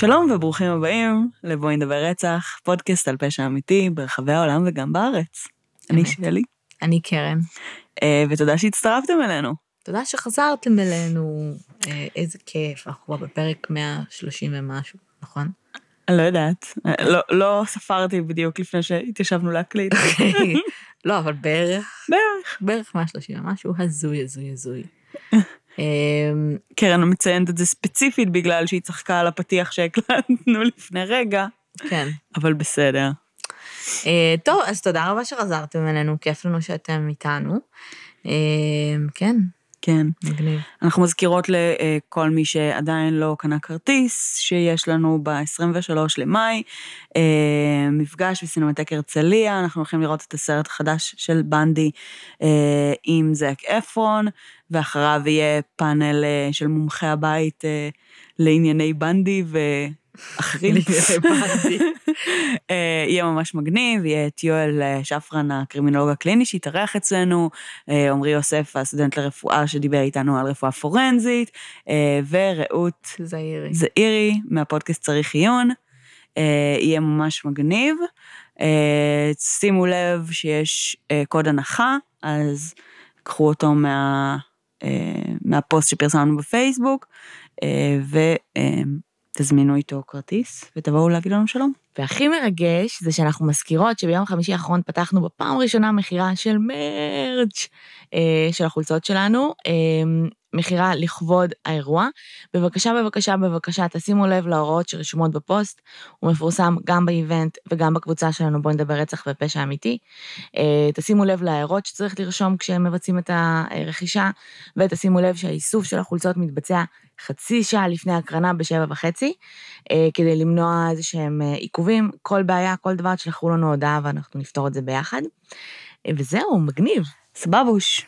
שלום וברוכים הבאים לבואי נדבר רצח, פודקאסט על פשע אמיתי ברחבי העולם וגם בארץ. אני. שלי, אני קרן. אה, ותודה שהצטרפתם אלינו. תודה שחזרתם אלינו, אה, איזה כיף, אנחנו כבר בפרק 130 ומשהו, נכון? אני לא יודעת, אה, לא, לא ספרתי בדיוק לפני שהתיישבנו להקליט. לא, אבל בערך, בערך. בערך 130 ומשהו, הזוי, הזוי, הזוי. אה, קרן מציינת את זה ספציפית בגלל שהיא צחקה על הפתיח שהקלטנו לפני רגע, כן. אבל בסדר. אה, טוב, אז תודה רבה שחזרתם אלינו, כיף לנו שאתם איתנו. אה, כן, כן. מגניב. אנחנו מזכירות לכל מי שעדיין לא קנה כרטיס, שיש לנו ב-23 למאי, אה, מפגש בסינמטק הרצליה, אנחנו הולכים לראות את הסרט החדש של בנדי אה, עם זאק אפרון, ואחריו יהיה פאנל אה, של מומחי הבית לענייני בנדי ואחרים. בנדי. אה, יהיה ממש מגניב, יהיה את יואל אה, שפרן, הקרימינולוג הקליני שהתארח אצלנו, אה, עמרי יוסף, הסטודנט לרפואה שדיבר איתנו על רפואה פורנזית, ורעות זעירי. זעירי מהפודקאסט צריך עיון. יהיה ממש מגניב. שימו לב שיש קוד הנחה, אז קחו אותו מה, מהפוסט שפרסמנו בפייסבוק, אה, ותזמינו איתו כרטיס, ותבואו להגיד לנו שלום. והכי מרגש זה שאנחנו מזכירות שביום חמישי האחרון פתחנו בפעם הראשונה מכירה של מרץ' אה, של החולצות שלנו, אה, מכירה לכבוד האירוע. בבקשה, בבקשה, בבקשה, תשימו לב להוראות שרשומות בפוסט, הוא מפורסם גם באיבנט וגם בקבוצה שלנו, בואו נדבר רצח ופשע אמיתי. אה, תשימו לב להערות שצריך לרשום כשהם מבצעים את הרכישה, ותשימו לב שהאיסוף של החולצות מתבצע חצי שעה לפני ההקרנה בשבע וחצי, כדי למנוע איזה שהם אה, עיכובים, כל בעיה, כל דבר, תשלחו לנו הודעה ואנחנו נפתור את זה ביחד. אה, וזהו, מגניב. סבבוש.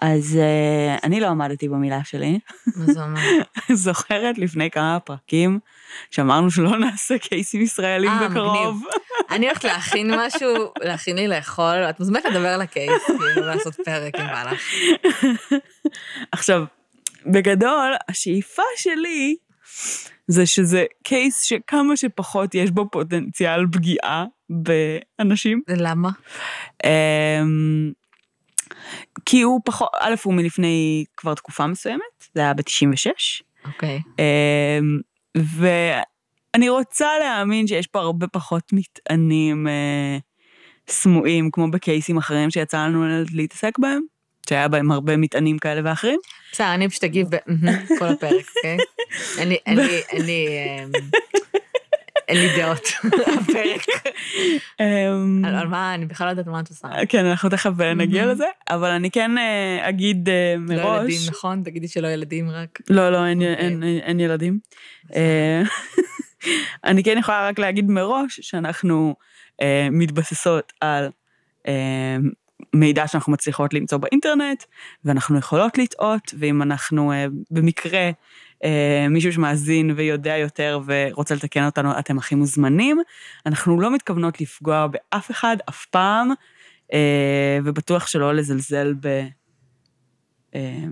אז אה, אני לא עמדתי במילה שלי. מה זה אומר? זוכרת לפני כמה פרקים שאמרנו שלא נעשה קייסים ישראלים אה, בקרוב. אני הולכת להכין משהו, להכין לי לאכול, את מוזמנת לדבר על הקייס, כאילו, לעשות פרק אם בא לך. עכשיו, בגדול, השאיפה שלי זה שזה קייס שכמה שפחות יש בו פוטנציאל פגיעה באנשים. למה? אמ, כי הוא פחות, א', הוא מלפני כבר תקופה מסוימת, זה היה ב-96, אוקיי. אמ, ואני רוצה להאמין שיש פה הרבה פחות מטענים אה, סמויים, כמו בקייסים אחרים שיצא לנו להתעסק בהם, שהיה בהם הרבה מטענים כאלה ואחרים. בסדר, אני פשוט אגיב ב- מהמם, כל הפרק, אוקיי? אין לי, דעות. אמ, על מה, אני בכלל לא יודעת מה את עושה. כן, אנחנו תכף אה, נגיע. לזה, אבל אני כן אה, אגיד אה, לא מראש... ילדים, נכון? תגידי שלא ילדים רק. לא, לא, אין, אוקיי. ילדים. אני כן יכולה רק להגיד מראש שאנחנו מתבססות על מידע שאנחנו מצליחות למצוא באינטרנט, ואנחנו יכולות לטעות, ואם אנחנו אה, במקרה אה, מישהו שמאזין ויודע יותר ורוצה לתקן אותנו, אתם הכי מוזמנים. אנחנו לא מתכוונות לפגוע באף אחד אף פעם, אה, ובטוח שלא לזלזל ב... אה,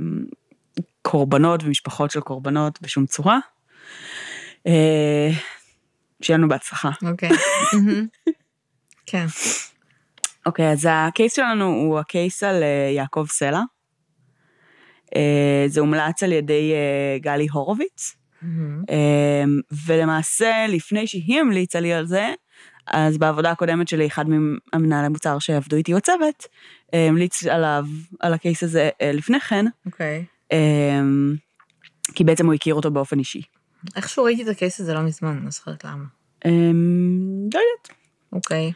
קורבנות ומשפחות של קורבנות בשום צורה. אה, שיהיה לנו בהצלחה. אוקיי. כן. אוקיי, אז הקייס שלנו הוא הקייס על אה, יעקב סלע. אה, זה הומלץ על ידי אה, גלי הורוביץ. אה, ולמעשה, לפני שהיא המליצה לי על זה, אז בעבודה הקודמת שלי, אחד מהמנהלי מוצר שעבדו איתי בצוות, המליץ עליו, על הקייס הזה לפני כן, אוקיי. אה, כי בעצם הוא הכיר אותו באופן אישי. איכשהו ראיתי את הקייס הזה לא מזמן, אני לא זוכרת למה. לא יודעת. אוקיי. אה,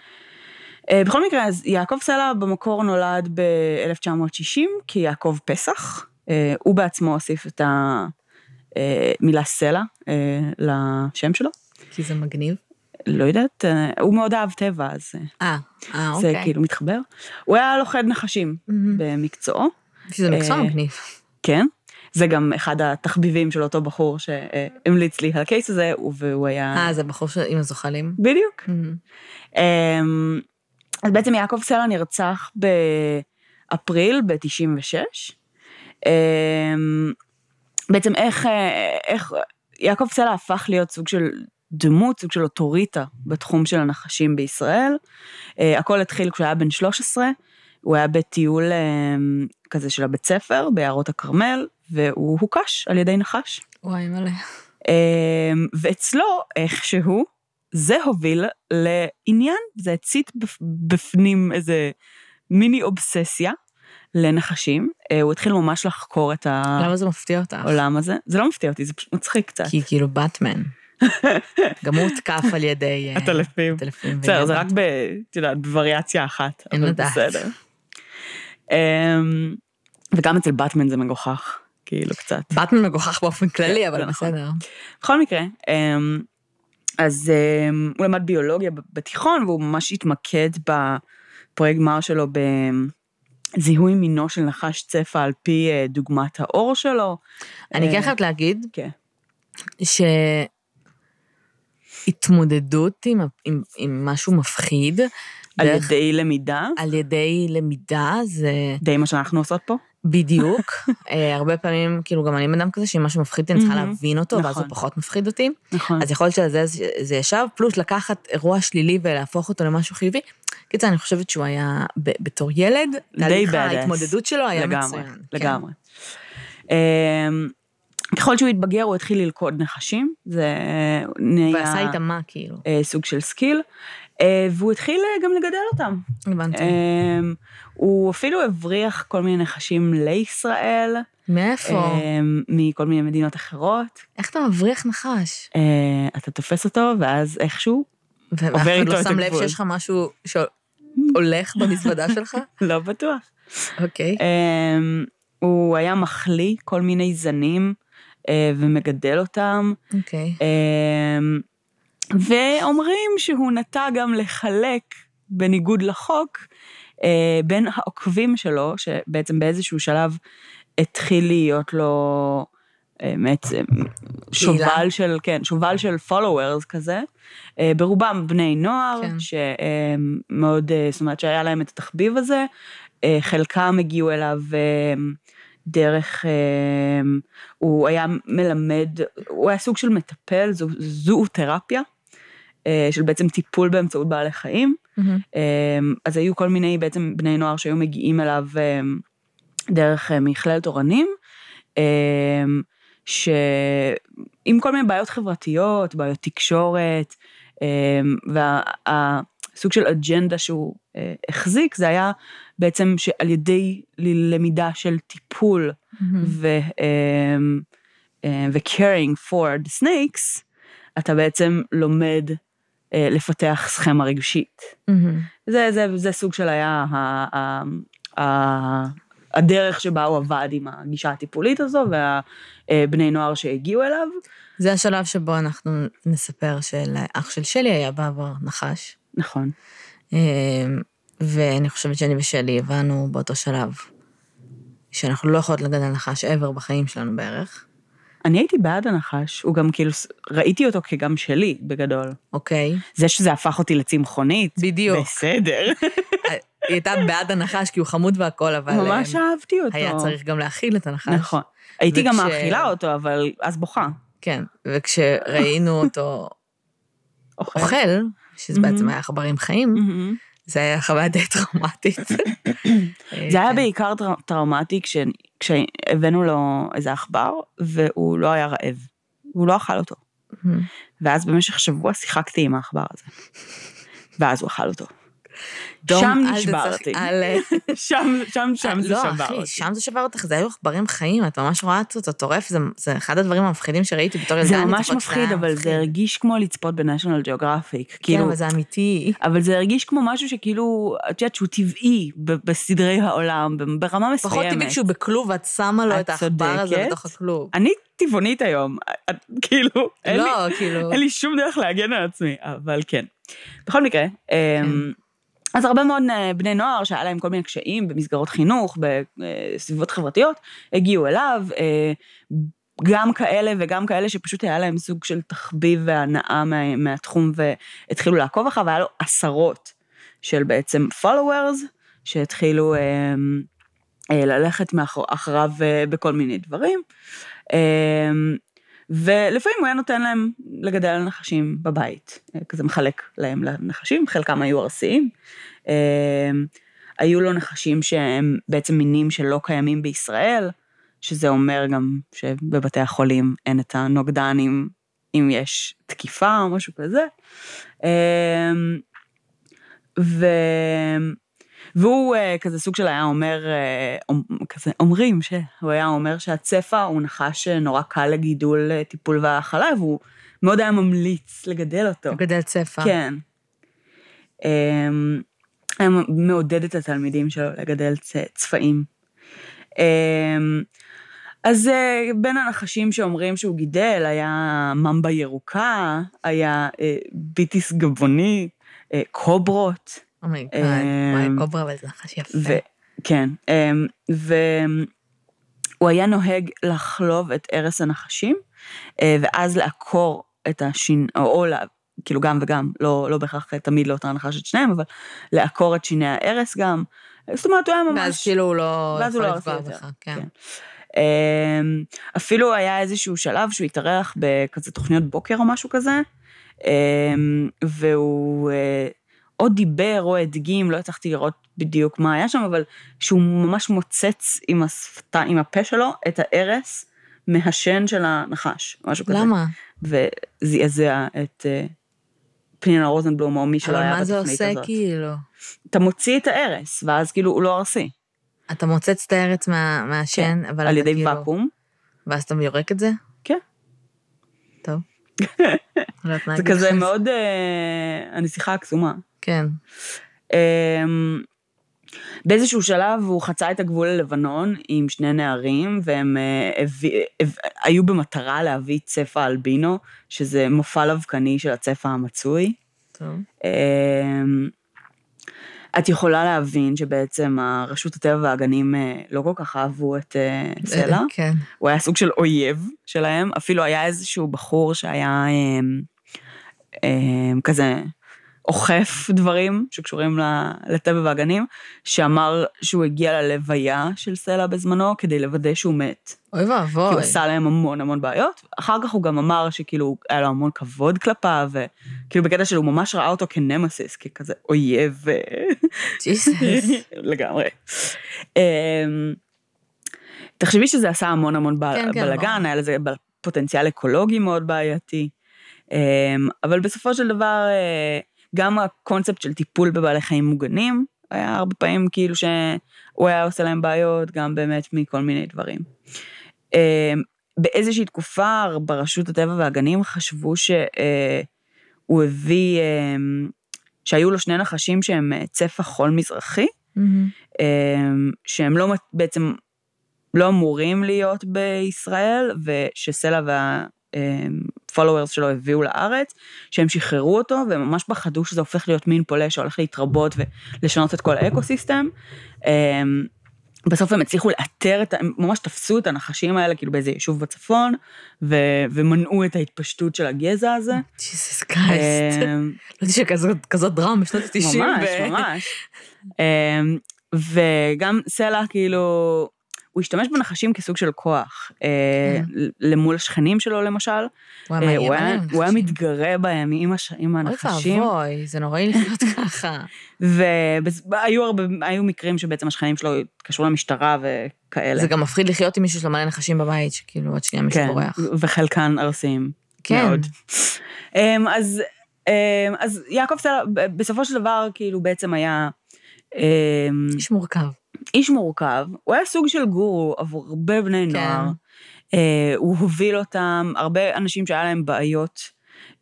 בכל מקרה, אז יעקב סלע במקור נולד ב-1960 כיעקב פסח. אה, הוא בעצמו הוסיף את המילה סלע אה, לשם שלו. כי זה מגניב. לא יודעת, אה, הוא מאוד אהב טבע, אז אה, אה, אה, זה אוקיי. כאילו מתחבר. הוא היה לוכד נחשים מהמם. במקצועו, שזה מקצוע אה, מגניב. כן. זה גם אחד התחביבים של אותו בחור שהמליץ לי על הקייס הזה, והוא היה... אה, זה בחור ש- עם הזוחלים? בדיוק. מהמם. אמ, אז בעצם יעקב סלע נרצח באפריל ב-96. בעצם איך, אה, איך יעקב סלע הפך להיות סוג של דמות, סוג של אוטוריטה בתחום של הנחשים בישראל. אה, הכל התחיל כשהוא היה בן 13, הוא היה בטיול אה, כזה של הבית ספר ביערות הכרמל, והוא הוקש על ידי נחש. וואי, מלא. אה, ואצלו, איכשהו, זה הוביל לעניין, זה הצית בפ- בפנים איזה מיני אובססיה לנחשים. אה, הוא התחיל ממש לחקור את למה זה מפתיע אותך? העולם הזה. זה לא מפתיע אותי, זה פשוט מצחיק קצת. כי כאילו באטמן. גם הוא הותקף על ידי... אה, הטלפים. בסדר, זה. רק ב... את יודעת, בווריאציה אחת, אין לדעת. בסדר. אמ, וגם אצל באטמן זה מגוחך, כאילו קצת. באטמן מגוחך באופן כללי, כן, אבל נכון. בסדר. בכל מקרה, אמ, אז אמ, הוא למד ביולוגיה ב- בתיכון, והוא ממש התמקד בפרויקט גמר שלו בזיהוי מינו של נחש צפה על פי אה, דוגמת האור שלו. אני כן אה, חייבת להגיד כן. שהתמודדות עם, עם, עם משהו מפחיד, על דרך- ידי למידה, על ידי למידה, זה די מה שאנחנו עושות פה. בדיוק. אה, הרבה פעמים, כאילו, גם אני בן אדם כזה, שאם משהו מפחיד אותי, אני צריכה. להבין אותו, ואז נכון. הוא פחות מפחיד אותי. נכון. אז יכול להיות שעל זה זה- זה ישב, פלוס לקחת אירוע שלילי ולהפוך אותו למשהו חיובי. קיצר, אני חושבת שהוא היה, בתור ילד, די תהליך. ההתמודדות שלו היה לגמרי, מצוין. כן. לגמרי. אמ, ככל שהוא התבגר, הוא התחיל ללכוד נחשים, זה נהיה ועשה איתם מה, כאילו. אה, סוג של skill, אה, והוא התחיל אה, גם לגדל אותם. הבנתי. אמ, הוא אפילו הבריח כל מיני נחשים לישראל, מאיפה? אמ, מכל מיני מדינות אחרות. איך אתה מבריח נחש? אה, אתה תופס אותו, ואז איכשהו, ואף עובר אחד איתו לא את שם לב הגבול. שיש לך משהו שהולך במזוודה שלך? לא בטוח. אוקיי. אמ, הוא היה מחליא כל מיני זנים אה, ומגדל אותם. אוקיי. אמ, ואומרים שהוא נטה גם לחלק, בניגוד לחוק, אה, בין העוקבים שלו, שבעצם באיזשהו שלב התחיל להיות לו אה, בעצם שובל של, כן, שובל של followers כזה, אה, ברובם בני נוער, כן. שמאוד, אה, זאת אומרת שהיה להם את התחביב הזה, אה, חלקם הגיעו אליו אה, דרך, אה, הוא היה מלמד, הוא היה סוג של מטפל, זו, זואותרפיה, אה, של בעצם טיפול באמצעות בעלי חיים. אמ, אז היו כל מיני בעצם בני נוער שהיו מגיעים אליו אמ, דרך אה, מכללת אורנים, אמ, שעם כל מיני בעיות חברתיות, בעיות תקשורת, אמ, והסוג של אג'נדה שהוא אה, החזיק, זה היה בעצם שעל ידי למידה של טיפול מהמם. ו- אמ, אה, ו-caring for the snakes, אתה בעצם לומד אה, לפתח סכמה רגשית. מהמם. זה, זה, זה סוג של היה ה, ה, ה, הדרך שבה הוא עבד עם הגישה הטיפולית הזו והבני נוער שהגיעו אליו. זה השלב שבו אנחנו נספר שלאח של שלי היה בעבר נחש. נכון. אמ, ואני חושבת שאני ושלי הבנו באותו שלב שאנחנו לא יכולות לגדל נחש ever בחיים שלנו בערך, אני הייתי בעד הנחש, הוא גם כאילו, ראיתי אותו כגם שלי בגדול. אוקיי? זה שזה הפך אותי לצמחונית, בדיוק. בסדר. היא הייתה בעד הנחש כי הוא חמוד והכל, אבל... ממש אמ, אהבתי אותו. היה צריך גם להאכיל את הנחש. נכון. הייתי גם וכש- מאכילה אותו, אבל אז בוכה. כן, וכשראינו אותו אוכל. שזה בעצם היה עכברים חיים, מהמם. זה היה חוויה די טראומטית. זה היה כן. בעיקר טר- טראומטי כש- כשהבאנו לו איזה עכבר, והוא לא היה רעב. הוא לא אכל אותו. מהמם. ואז במשך שבוע שיחקתי עם העכבר הזה. ואז הוא אכל אותו. דום, שם נשברתי. תצח- אל- שם, שם, שם זה לא, שבר אחי, אותי. שם זה שבר אותך, זה היו עכברים חיים, את ממש רואה אותו טורף, זה- זה אחד הדברים המפחידים שראיתי בתור ילדה. זה ממש מפחיד, אבל זה מפחיד. הרגיש כמו לצפות בניישונל ג'אוגרפיק. כן, כאילו, אבל זה אמיתי. אבל זה הרגיש כמו משהו שכאילו, את יודעת שהוא טבעי בסדרי העולם, ברמה מסוימת. פחות טבעי כשהוא בכלוב ואת שמה לו את את העכבר הזה. בתוך הכלוב. אני טבעונית היום, את- כאילו, אין לי- לא, כאילו... אין לי שום דרך להגן על עצמי, אבל כן. בכל מקרה, כן. אמ, אז הרבה מאוד אה, בני נוער שהיה להם כל מיני קשיים במסגרות חינוך, בסביבות חברתיות, הגיעו אליו, אה, גם כאלה וגם כאלה שפשוט היה להם סוג של תחביב והנאה מה, מהתחום והתחילו לעקוב אחריו, והיה לו עשרות של בעצם followers שהתחילו אה, אה, ללכת מאחור, אחריו אה, בכל מיני דברים. אה, ולפעמים הוא היה נותן להם לגדל נחשים בבית, אה, כזה מחלק להם לנחשים, חלקם היו ארסיים. אה, היו לו נחשים שהם בעצם מינים שלא קיימים בישראל, שזה אומר גם שבבתי החולים אין את הנוגדנים אם יש תקיפה או משהו כזה. אמ, ו... והוא אה, כזה סוג של היה אומר, אה, כזה אומרים שהוא היה אומר שהצפע הוא נחש נורא קל לגידול, אה, טיפול והאכלה, והוא מאוד היה ממליץ לגדל אותו. לגדל צפע. כן. אמ, היה מעודד את התלמידים שלו לגדל צפעים. אמ, אז אה, בין הנחשים שאומרים שהוא גידל היה ממבה ירוקה, היה אה, ביטיס גבוני, אה, קוברות. Oh my God, וואי, קוברה וזה נחש יפה. כן, אמ, והוא היה נוהג לחלוב את ארס הנחשים, ואז לעקור את השן, או, או כאילו גם וגם, לא, לא בהכרח תמיד לאותה הנחש את שניהם, אבל לעקור את שיני הארס גם. זאת אומרת, הוא היה ממש... ואז כאילו הוא לא הוא לא לפגוע בך, כן. כן. אמ, אפילו היה איזשהו שלב שהוא התארח בכזה תוכניות בוקר או משהו כזה, אמ, והוא אה, או דיבר או הדגים, לא הצלחתי לראות בדיוק מה היה שם, אבל שהוא ממש מוצץ עם, השפתה, עם הפה שלו את הארס מהשן של הנחש, משהו כזה. למה? וזעזע את אה, פנינה רוזנבלום או מי שלא היה בתוכנית הזאת. אבל מה זה עושה כאילו? אתה מוציא את הארס, ואז כאילו הוא לא ארסי. אתה מוצץ את הארץ מה, מהשן, כן, אבל על ידי כאילו... ואקום. ואז אתה יורק את זה? כן. טוב. לא זה כזה מאוד, אה, הנסיכה הקסומה. כן. אמ, באיזשהו שלב הוא חצה את הגבול ללבנון עם שני נערים, והם אה, הביא, היו במטרה להביא צפע אלבינו, שזה מופע לבקני של הצפע המצוי. טוב. אמ, את יכולה להבין שבעצם הרשות הטבע והגנים אה, לא כל כך אהבו את אה, סלע. כן. הוא היה סוג של אויב שלהם, אפילו היה איזשהו בחור שהיה אמ, כזה אוכף דברים שקשורים לטבע והגנים, שאמר שהוא הגיע ללוויה של סלע בזמנו כדי לוודא שהוא מת. אוי ואבוי. כי הוא עשה להם המון המון בעיות. אחר כך הוא גם אמר שכאילו היה לו המון כבוד כלפיו, וכאילו בקטע שהוא ממש ראה אותו כנמסיס, ככזה אויב. ג'יסוס. לגמרי. אמ, תחשבי שזה עשה המון המון כן, כן, בלאגן, היה לזה פוטנציאל אקולוגי מאוד בעייתי. אמ, אבל בסופו של דבר, אה, גם הקונספט של טיפול בבעלי חיים מוגנים, היה הרבה פעמים כאילו שהוא היה עושה להם בעיות, גם באמת מכל מיני דברים. אמ, באיזושהי תקופה ברשות הטבע והגנים חשבו שהוא הביא, אמ, שהיו לו שני נחשים שהם אה, צפע חול מזרחי, אמ, שהם לא בעצם לא אמורים להיות בישראל, ושסלע וה... followers שלו הביאו לארץ, שהם שחררו אותו והם ממש פחדו שזה הופך להיות מין פולש שהולך להתרבות ולשנות את כל ה ecosystem. אמ, בסוף הם הצליחו לאתר את, הם ממש תפסו את הנחשים האלה כאילו באיזה יישוב בצפון, ו, ומנעו את ההתפשטות של הגזע הזה. Jesus Christ. אמ, לא יודעת שכזאת דרמה בשנות ה-90. ממש, ממש. אמ, וגם סלע כאילו, הוא השתמש בנחשים כסוג של כוח, אה, כן. למול השכנים שלו למשל. אה, הוא היה מתגרה בהם עם הנחשים. אוי ואבוי, זה נוראי לחיות ככה. והיו מקרים שבעצם השכנים שלו התקשרו למשטרה וכאלה. זה גם מפחיד לחיות עם מישהו שלו מלא נחשים בבית, שכאילו עוד שנייה מישהו כן, בורח. וחלקן ארסיים. כן. מאוד. אמ, אז, אמ, אז יעקב סלע בסופו של דבר כאילו בעצם היה... אמ, איש מורכב. איש מורכב, הוא היה סוג של גורו עבור הרבה בני כן. נוער. אה, הוא הוביל אותם, הרבה אנשים שהיה להם בעיות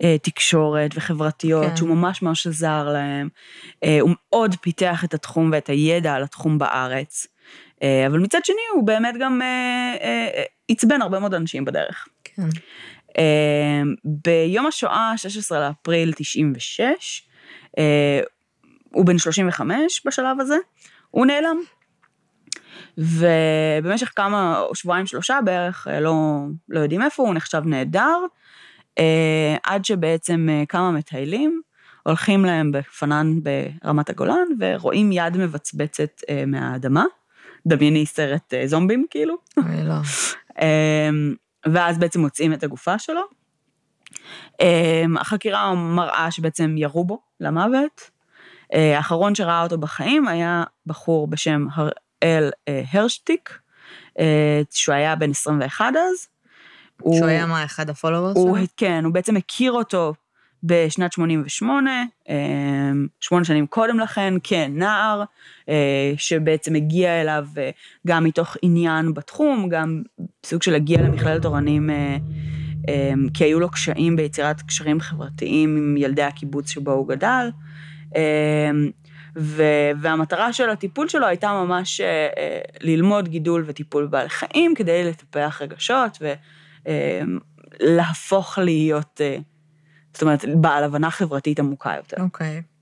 אה, תקשורת וחברתיות, כן. שהוא ממש ממש עזר להם. אה, הוא מאוד פיתח את התחום ואת הידע על התחום בארץ. אה, אבל מצד שני הוא באמת גם אה, אה, עצבן הרבה מאוד אנשים בדרך. כן. אה, ביום השואה, 16 לאפריל 96, אה, הוא בן 35 בשלב הזה, הוא נעלם. ובמשך כמה, שבועיים שלושה בערך, אה, לא, לא יודעים איפה, הוא נחשב נהדר, אה, עד שבעצם אה, כמה מטיילים הולכים להם בפנן ברמת הגולן ורואים יד מבצבצת מהאדמה. דמייני סרט זומבים כאילו. אוי לא. ואז בעצם מוצאים את הגופה שלו. החקירה מראה שבעצם ירו בו למוות. האחרון שראה אותו בחיים היה בחור בשם הראל אה, הרשטיק, אה, שהוא היה בן 21 אז. שהוא הוא, היה מה, אחד הפולוורס שלו? כן, הוא בעצם הכיר אותו בשנת 88, שמונה שנים קודם לכן, כנער, שבעצם הגיע אליו גם מתוך עניין בתחום, גם סוג של הגיע למכללת אורנים אמ, כי היו לו קשיים ביצירת קשרים חברתיים עם ילדי הקיבוץ שבו הוא גדל. ו- והמטרה של הטיפול שלו הייתה ממש אה, אה, ללמוד גידול וטיפול בעלי חיים כדי לטפח רגשות ולהפוך אמ, להיות, אה, זאת אומרת, בעל הבנה חברתית עמוקה יותר. אוקיי. Okay.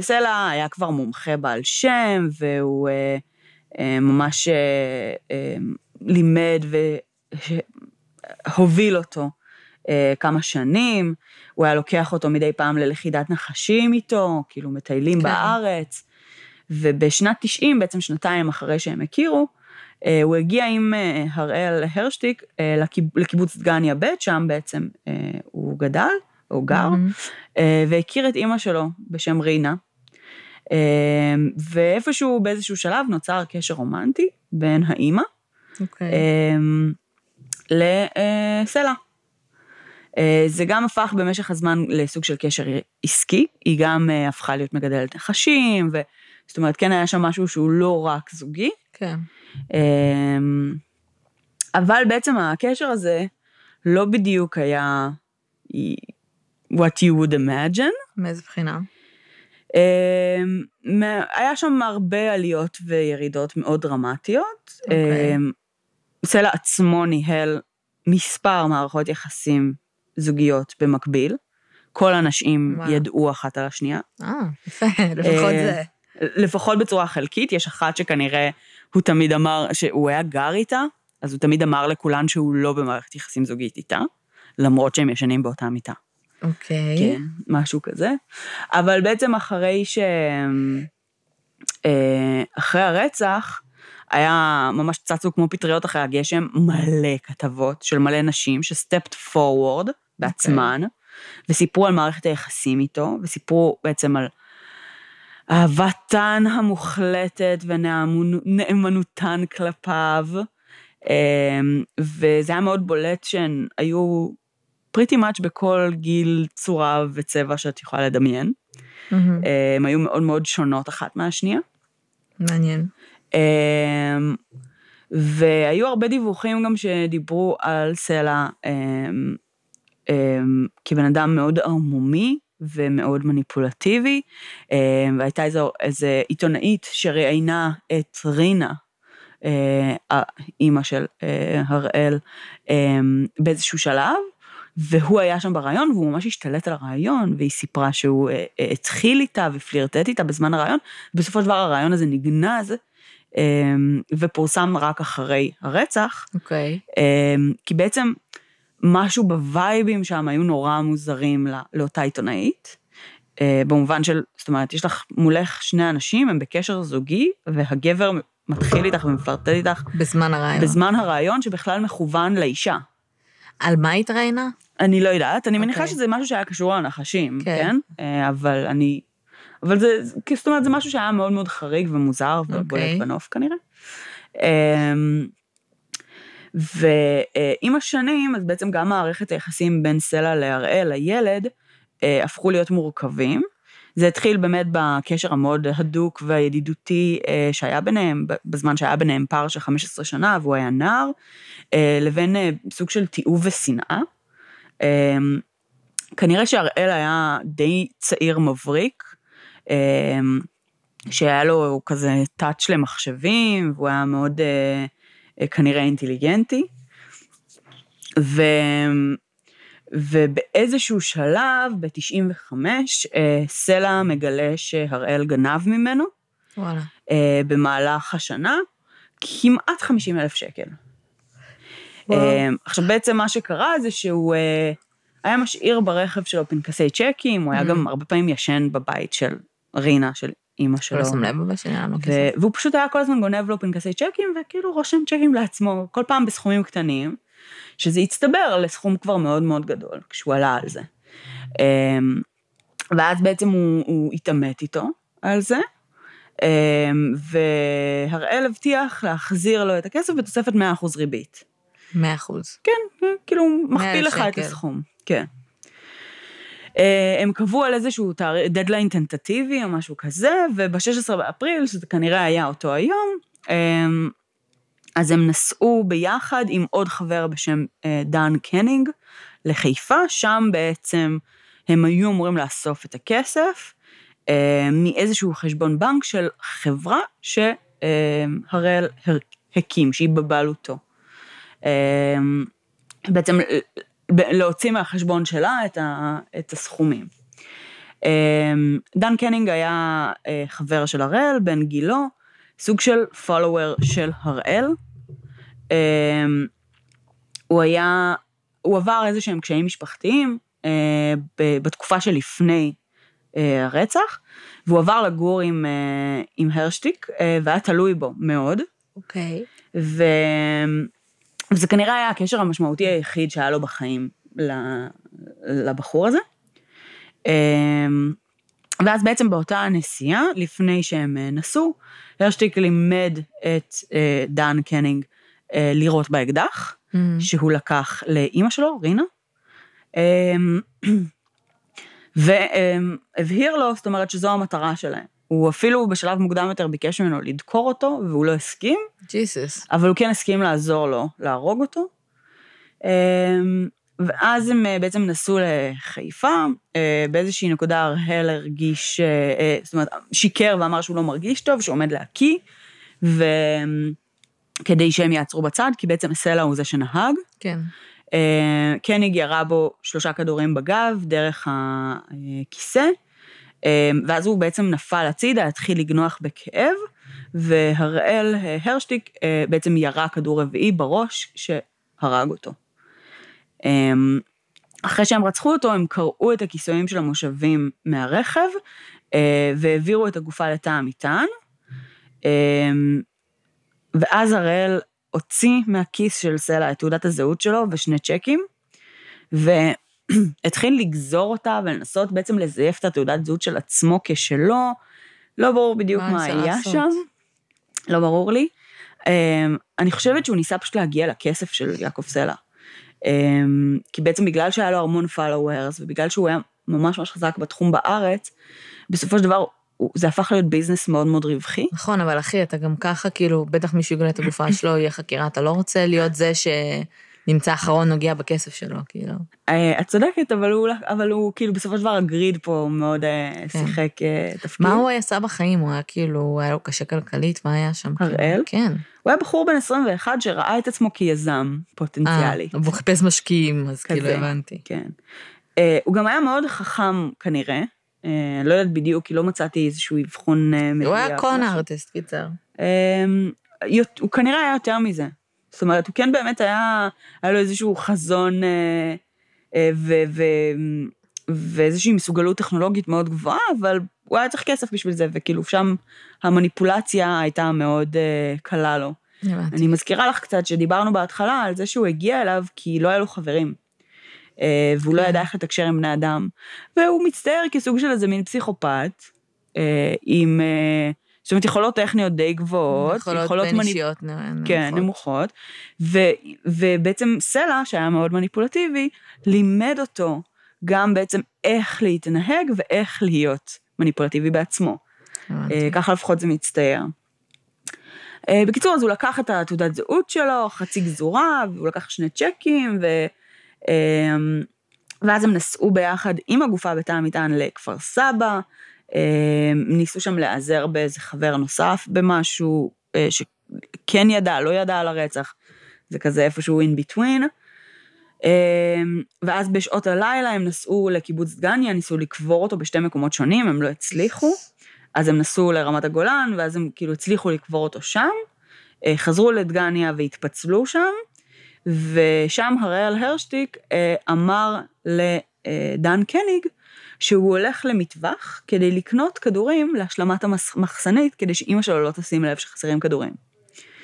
סלע היה כבר מומחה בעל שם, והוא ממש לימד הוביל אותו אה, כמה שנים, הוא היה לוקח אותו מדי פעם ללכידת נחשים איתו, כאילו מטיילים כן. בארץ, ובשנת 90, בעצם שנתיים אחרי שהם הכירו, אה, הוא הגיע עם אה, הראל הרשטיק אה, לקיב, לקיבוץ דגניה ב', שם בעצם הוא גדל, הוא גר, mm-hmm. והכיר את אימא שלו בשם רינה. ואיפשהו באיזשהו שלב נוצר קשר רומנטי בין האימא. אוקיי. Okay. אה, לסלע. אה, זה גם הפך במשך הזמן לסוג של קשר עסקי, היא גם אה, הפכה להיות מגדלת נחשים, ו... זאת אומרת, כן היה שם משהו שהוא לא רק זוגי. כן. אמ, אבל בעצם הקשר הזה לא בדיוק היה what you would imagine. מאיזה בחינה? אמ, היה שם הרבה עליות וירידות מאוד דרמטיות. Okay. אוקיי. אמ, סלע עצמו ניהל מספר מערכות יחסים זוגיות במקביל. כל הנשים וואו. ידעו אחת על השנייה. אה, יפה, לפחות זה. לפחות בצורה חלקית, יש אחת שכנראה הוא תמיד אמר שהוא היה גר איתה, אז הוא תמיד אמר לכולן שהוא לא במערכת יחסים זוגית איתה, למרות שהם ישנים באותה מיטה. אוקיי. כן, משהו כזה. אבל בעצם אחרי ש... אה, אחרי הרצח, היה ממש צצו כמו פטריות אחרי הגשם, מלא כתבות של מלא נשים שסטפט פורוורד בעצמן, okay. אוקיי. וסיפרו על מערכת היחסים איתו, וסיפרו בעצם על אהבתן המוחלטת ונאמנותן כלפיו, אמ, וזה היה מאוד בולט שהן היו פריטי מאץ' בכל גיל, צורה וצבע שאת יכולה לדמיין. Mm-hmm. הן היו מאוד מאוד שונות אחת מהשנייה. מעניין. אמ, והיו הרבה דיווחים גם שדיברו על סלע אמ, אמ, כבן אדם מאוד ערמומי ומאוד מניפולטיבי, והייתה איזו, איזה עיתונאית שראיינה את רינה, אה, אימא של אה, הראל, באיזשהו שלב, והוא היה שם ברעיון, והוא ממש השתלט על הרעיון, והיא סיפרה שהוא אה, התחיל איתה ופלירטט איתה בזמן הרעיון, בסופו של דבר הרעיון הזה נגנז, ופורסם רק אחרי הרצח. אוקיי. Okay. אמ, כי בעצם משהו בווייבים שם היו נורא מוזרים לא, לאותה עיתונאית. אה, במובן של, זאת אומרת, יש לך מולך שני אנשים, הם בקשר זוגי, והגבר מתחיל איתך ומפלרטט איתך. בזמן הרעיון. בזמן הרעיון שבכלל מכוון לאישה. על מה התראיינה? אני לא יודעת, אני okay. מניחה אוקיי. שזה משהו שהיה קשור לנחשים, okay. כן? אה, אבל אני אבל זה, זאת אומרת, זה משהו שהיה מאוד מאוד חריג ומוזר ובולט okay. אוקיי. בנוף כנראה. אמ, ועם השנים, אז בעצם גם מערכת היחסים בין סלע להראל, הילד, אה, הפכו להיות מורכבים. זה התחיל באמת בקשר המאוד הדוק והידידותי אה, שהיה ביניהם, בזמן שהיה ביניהם פער של 15 שנה והוא היה נער, אה, לבין סוג של תיעוב ושנאה. אמ, כנראה שהראל היה די צעיר מבריק, שהיה לו כזה טאץ' למחשבים, והוא היה מאוד אה, אה, כנראה אינטליגנטי. ו... ובאיזשהו שלב, ב-95, אה, סלע מגלה שהראל גנב ממנו. וואלה. במהלך השנה, כמעט 50 אלף שקל. וואו. עכשיו, בעצם מה שקרה זה שהוא היה משאיר ברכב שלו פנקסי צ'קים, הוא היה mm. גם הרבה פעמים ישן בבית של רינה, של אימא שלו. לא שם לב אבל שנראה לו ו- כסף. והוא פשוט היה כל הזמן גונב לו פנקסי צ'קים, וכאילו רושם צ'קים לעצמו, כל פעם בסכומים קטנים, שזה הצטבר לסכום כבר מאוד מאוד גדול, כשהוא עלה על זה. אמ, ואז בעצם הוא, הוא התעמת איתו על זה, אמ, והראל הבטיח להחזיר לו את הכסף בתוספת 100% ריבית. מאה אחוז. כן, כאילו מכפיל לך את. הסכום, כן. אה, הם קבעו על איזשהו דדליין טנטטיבי או משהו כזה, וב-16 באפריל, שזה כנראה היה אותו היום, אה, אז הם נסעו ביחד עם עוד חבר בשם אה, דן קנינג לחיפה, שם בעצם הם היו אמורים לאסוף את הכסף מאיזשהו חשבון בנק של חברה שהראל הקים, שהיא בבעלותו. בעצם להוציא מהחשבון שלה את, ה, את הסכומים. אה, דן קנינג היה אה, חבר של הראל, בן גילו, סוג של פולוור של הראל. אה, הוא היה, הוא עבר איזה שהם קשיים משפחתיים אה, בתקופה שלפני אה, הרצח, והוא עבר לגור עם, עם הרשטיק, והיה תלוי בו מאוד. אוקיי. ו... וזה כנראה היה הקשר המשמעותי היחיד שהיה לו בחיים לבחור הזה. אמ, ואז בעצם באותה הנסיעה, לפני שהם אה, נסעו, הרשטיק לימד את אה, דן קנינג אה, לירות באקדח, Mm. שהוא לקח לאימא שלו, רינה. אמ, והבהיר לו, זאת אומרת שזו המטרה שלהם. הוא אפילו בשלב מוקדם יותר ביקש ממנו לדקור אותו, והוא לא הסכים, ג'יסוס. אבל הוא כן הסכים לעזור לו להרוג אותו. אמ, ואז הם אה, בעצם נסעו לחיפה, אה, באיזושהי נקודה הראל הרגיש, אה, זאת אומרת, שיקר ואמר שהוא לא מרגיש טוב, שהוא עומד להקיא, וכדי שהם יעצרו בצד, כי בעצם סלע הוא זה שנהג. כן. קניג ירה בו שלושה כדורים בגב, דרך הכיסא, ואז הוא בעצם נפל הצידה, התחיל לגנוח בכאב, והראל אה, הרשטיק אה, בעצם ירה כדור רביעי בראש, שהרג אותו. אה, אחרי שהם רצחו אותו, הם קרעו את הכיסויים של המושבים מהרכב, אה, והעבירו את הגופה לתא המטען. אה, ואז הראל הוציא מהכיס של סלע את תעודת הזהות שלו ושני צ'קים, והתחיל לגזור אותה ולנסות בעצם לזייף את התעודת זהות של עצמו כשלו. לא ברור בדיוק מה מה היה לעשות? שם, לא ברור לי. אמ, אני חושבת שהוא ניסה פשוט להגיע לכסף של יעקב סלע. אמ, כי בעצם בגלל שהיה לו המון followers, ובגלל שהוא היה ממש ממש חזק בתחום בארץ, בסופו של דבר זה הפך להיות ביזנס מאוד מאוד רווחי. נכון, אבל אחי, אתה גם ככה, כאילו, בטח מישהו יגלה את הגופה שלו, יהיה חקירה, אתה לא רוצה להיות זה שנמצא אחרון נוגע בכסף שלו, כאילו. אה, את צודקת, אבל הוא, אבל הוא כאילו בסופו של דבר הגריד פה מאוד אה, כן. שיחק אה, תפקיד. מה הוא עשה בחיים? הוא היה כאילו, היה לו קשה כלכלית, מה היה שם? כאילו? הראל? כן. הוא היה בחור בן 21 שראה את עצמו כיזם פוטנציאלי. אה, הוא חיפש משקיעים, אז כאילו כזה. הבנתי. כן. הוא גם היה מאוד חכם כנראה, אה, לא יודעת בדיוק, כי לא מצאתי איזשהו אבחון מדויק. הוא היה קון. ארטיסט, קיצר. יות- הוא כנראה היה יותר מזה. זאת אומרת, הוא כן באמת היה, היה לו איזשהו חזון אה, אה, ו- ו- ואיזושהי מסוגלות טכנולוגית מאוד גבוהה, אבל הוא היה צריך כסף בשביל זה, וכאילו שם המניפולציה הייתה מאוד אה, קלה לו. הבנתי. אני מזכירה לך קצת שדיברנו בהתחלה על זה שהוא הגיע אליו כי לא היה לו חברים. אה, והוא לא כן. ידע איך לתקשר עם בני אדם, והוא מצטייר כסוג של איזה מין פסיכופת, אה, עם, אה, זאת אומרת, יכולות טכניות די גבוהות, יכולות בין מניפ- אישיות נמוכות. כן, נמוכות, ו, ובעצם סלע, שהיה מאוד מניפולטיבי, לימד אותו גם בעצם איך להתנהג ואיך להיות מניפולטיבי בעצמו. אה, ככה לפחות זה מצטייר. אה, בקיצור, אז הוא לקח את התעודת זהות שלו, חצי גזורה, והוא לקח שני צ'קים, ו... אה, ואז הם נסעו ביחד עם הגופה בתא המטען לכפר סבא, ניסו שם להיעזר באיזה חבר נוסף במשהו, אה, שכן ידע, לא ידע על הרצח, זה כזה איפשהו in between. אה, ואז בשעות הלילה הם נסעו לקיבוץ דגניה, ניסו לקבור אותו בשתי מקומות שונים, הם לא הצליחו. אז הם נסעו לרמת הגולן, ואז הם כאילו הצליחו לקבור אותו שם, אה, חזרו לדגניה והתפצלו שם, ושם הראל הרשטיק אה, אמר לדן קניג שהוא הולך למטווח כדי לקנות כדורים להשלמת המחסנית, כדי שאימא שלו לא תשים לב שחסרים כדורים.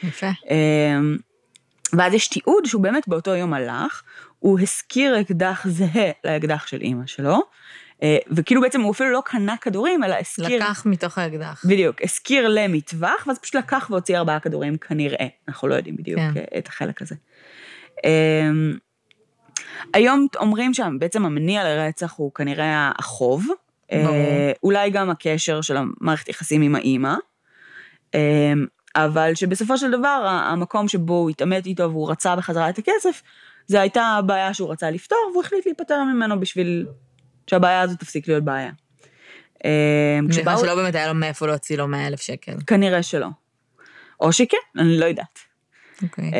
יפה. אמ, ואז יש תיעוד שהוא באמת באותו יום הלך, הוא השכיר אקדח זהה לאקדח של אימא שלו, אה, וכאילו בעצם הוא אפילו לא קנה כדורים, אלא השכיר... לקח מתוך האקדח. בדיוק, השכיר למטווח, ואז פשוט לקח והוציא ארבעה כדורים כנראה, אנחנו לא יודעים בדיוק כן. כן. את החלק הזה. היום אומרים שבעצם המניע לרצח הוא כנראה החוב. אה, אולי גם הקשר של המערכת יחסים עם האימא, אמ, אבל שבסופו של דבר המקום שבו הוא התעמת איתו והוא רצה בחזרה את הכסף, זה הייתה הבעיה שהוא רצה לפתור, והוא החליט להיפטר ממנו בשביל שהבעיה הזאת תפסיק להיות בעיה. אמ, נראה כשבאו- שלא באמת היה לו מאיפה להוציא לו 100 אלף שקל. כנראה שלא. או שכן, אני לא יודעת. אוקיי.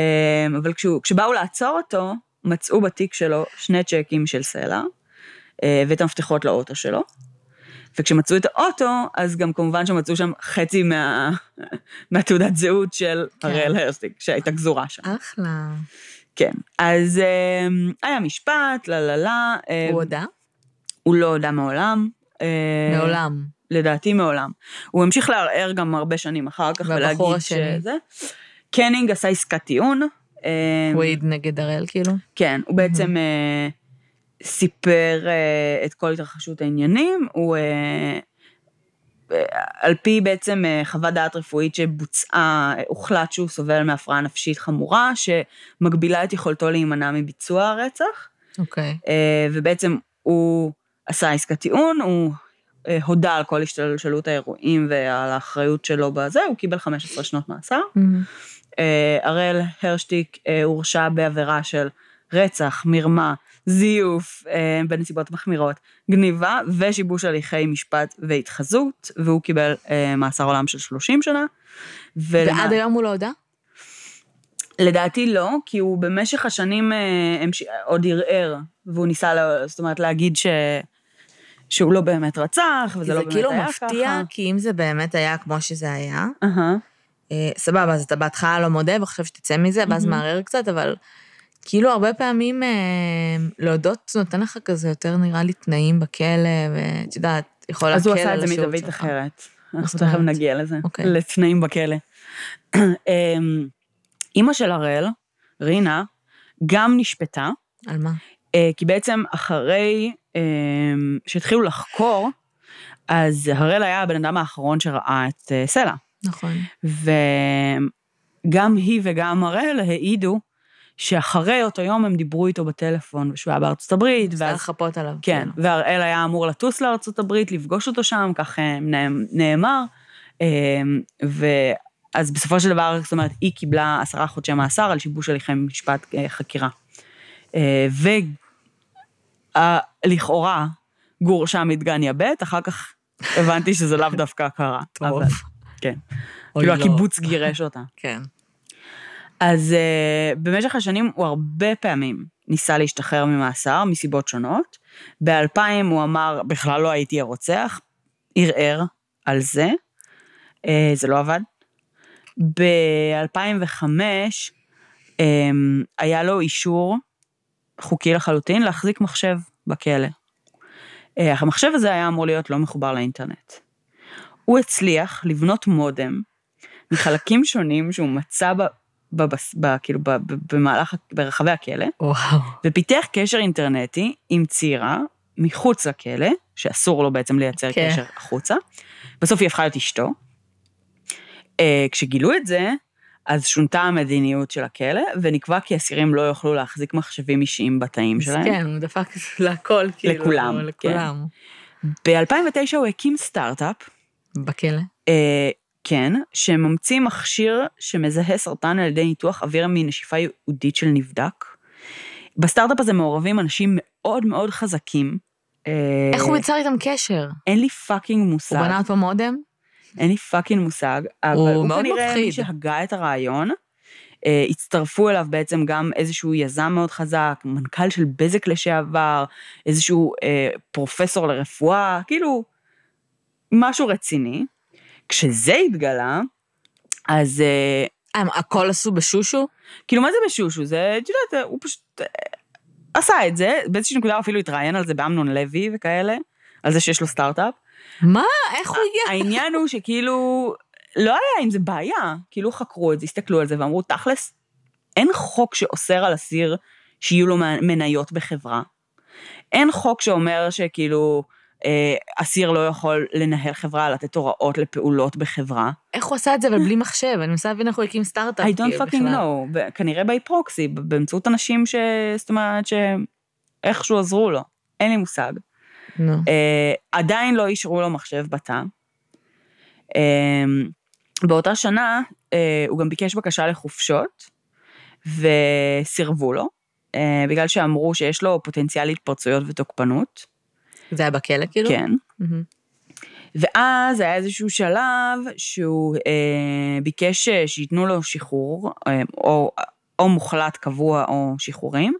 אמ, אבל כשבאו לעצור אותו, מצאו בתיק שלו שני צ'קים של סלע, אה, ואת המפתחות לאוטו שלו. וכשמצאו את האוטו, אז גם כמובן שמצאו שם חצי מה, מהתעודת זהות של כן. הראל הרסטיק, שהייתה גזורה שם. אחלה. כן. אז אמ, היה משפט, לה לה לה. אמ, הוא הודה? הוא לא הודה מעולם. אה, מעולם. לדעתי מעולם. הוא המשיך לערער גם הרבה שנים אחר כך, ולהגיד השני? שזה. קנינג עשה עסקת טיעון. הוא העיד נגד הראל כאילו? כן, הוא בעצם אה, סיפר אה, את כל התרחשות העניינים, הוא אה, על פי בעצם חוות דעת רפואית שבוצעה, הוחלט שהוא סובל מהפרעה נפשית חמורה, שמגבילה את יכולתו להימנע מביצוע הרצח, אוקיי. אה, ובעצם הוא עשה עסקת טיעון, הוא הודה על כל השתלשלות האירועים ועל האחריות שלו בזה, הוא קיבל 15 שנות מאסר. אה, הראל הרשטיק אה, הורשע בעבירה של רצח, מרמה, זיוף אה, בנסיבות מחמירות, גניבה ושיבוש הליכי משפט והתחזות, והוא קיבל אה, מאסר עולם של 30 שנה. ולמה- ועד היום הוא לא הודה? לדעתי לא, כי הוא במשך השנים אה, המש... עוד ערער, והוא ניסה, לה... זאת אומרת, להגיד ש... שהוא לא באמת רצח, וזה לא זה באמת כאילו היה מפתיע, ככה. כי אם זה באמת היה כמו שזה היה, אהה. אה, סבבה, אז אתה בהתחלה לא מודה וחושב שתצא מזה, ואז. מערער קצת, אבל כאילו הרבה פעמים אה, להודות נותן לך כזה יותר נראה לי תנאים בכלא, ואת יודעת, יכול אז הוא להקל עשה על את זה מזווית שלך. אחרת. אנחנו? תכף נגיע לזה. אוקיי. לתנאים בכלא. אמ, אימא של הראל, רינה, גם נשפטה, על מה? אה, כי בעצם אחרי אמ, שהתחילו לחקור, אז הראל היה הבן אדם האחרון שראה את סלע. נכון. וגם היא וגם הראל העידו שאחרי אותו יום הם דיברו איתו בטלפון, ושהוא היה בארצות הברית, ואז לחפות עליו. כן, כאילו. והראל היה אמור לטוס לארצות הברית, לפגוש אותו שם, כך אה, נאמ- נאמר. אה, ואז בסופו של דבר, זאת אומרת, היא קיבלה עשרה חודשי מאסר על שיבוש הליכי משפט אה, חקירה. ולכאורה גורשה מדגניה ב', אחר כך הבנתי שזה לאו דווקא קרה. טוב. כן. כאילו לא. הקיבוץ גירש אותה. כן. אז uh, במשך השנים הוא הרבה פעמים ניסה להשתחרר ממאסר מסיבות שונות. ב-2000 הוא אמר, בכלל לא הייתי הרוצח, ערער על זה, uh, זה לא עבד. ב-2005 um, היה לו אישור חוקי לחלוטין להחזיק מחשב בכלא. Uh, המחשב הזה היה אמור להיות לא מחובר לאינטרנט. הוא הצליח לבנות מודם מחלקים שונים שהוא מצא ב, בבס, ב, כאילו ב, ב, במהלך, ברחבי הכלא, וואו. ופיתח קשר אינטרנטי עם צעירה מחוץ לכלא, שאסור לו בעצם לייצר כן. קשר החוצה. בסוף היא הפכה להיות אשתו. אה, כשגילו את זה, אז שונתה המדיניות של הכלא, ונקבע כי אסירים לא יוכלו להחזיק מחשבים אישיים בתאים שלהם. כן, הוא דפק להכל, כאילו. לכולם, לכולם. ב-2009 הוא הקים סטארט-אפ, בכלא. אה, כן, שממציא מכשיר שמזהה סרטן על ידי ניתוח אוויר מנשיפה ייעודית של נבדק. בסטארט-אפ הזה מעורבים אנשים מאוד מאוד חזקים. אה, איך הוא יצר איתם קשר? אין לי fucking מושג, הוא בנה פעם מודם? אין לי fucking מושג, אבל הוא הוא, מאוד כנראה מפחיד. מי שהגה את הרעיון. אה, הצטרפו אליו בעצם גם איזשהו יזם מאוד חזק, מנכ"ל של בזק לשעבר, איזשהו אה, פרופסור לרפואה, כאילו, משהו רציני. כשזה התגלה, אז אה, אה, הם הכל עשו בשושו? כאילו, מה זה בשושו? זה, את יודעת, הוא פשוט אה, עשה את זה, באיזושהי נקודה אפילו התראיין על זה באמנון לוי וכאלה. על זה שיש לו סטארט-אפ. מה? איך הוא הגיע? העניין הוא שכאילו, לא היה עם זה בעיה, כאילו חקרו את זה, הסתכלו על זה ואמרו, תכלס, אין חוק שאוסר על אסיר שיהיו לו מניות בחברה. אין חוק שאומר שכאילו אה, אסיר לא יכול לנהל חברה, לתת הוראות לפעולות בחברה. איך הוא עשה את זה אבל בלי מחשב? אני מנסה להבין איך הוא הקים סטארט-אפ. I don't כאילו, fucking know, כנראה by proxy, באמצעות אנשים ש... זאת אומרת שאיכשהו עזרו לו, אין לי מושג. נו. אה, עדיין לא אישרו לו מחשב בתא. אה, באותה שנה אה, הוא גם ביקש בקשה לחופשות, וסירבו לו, אה, בגלל שאמרו שיש לו פוטנציאל להתפרצויות ותוקפנות. זה היה בכלא כאילו? כן. ואז היה איזשהו שלב שהוא אה, ביקש אה, שייתנו לו שחרור, אה, או, או מוחלט קבוע או שחרורים,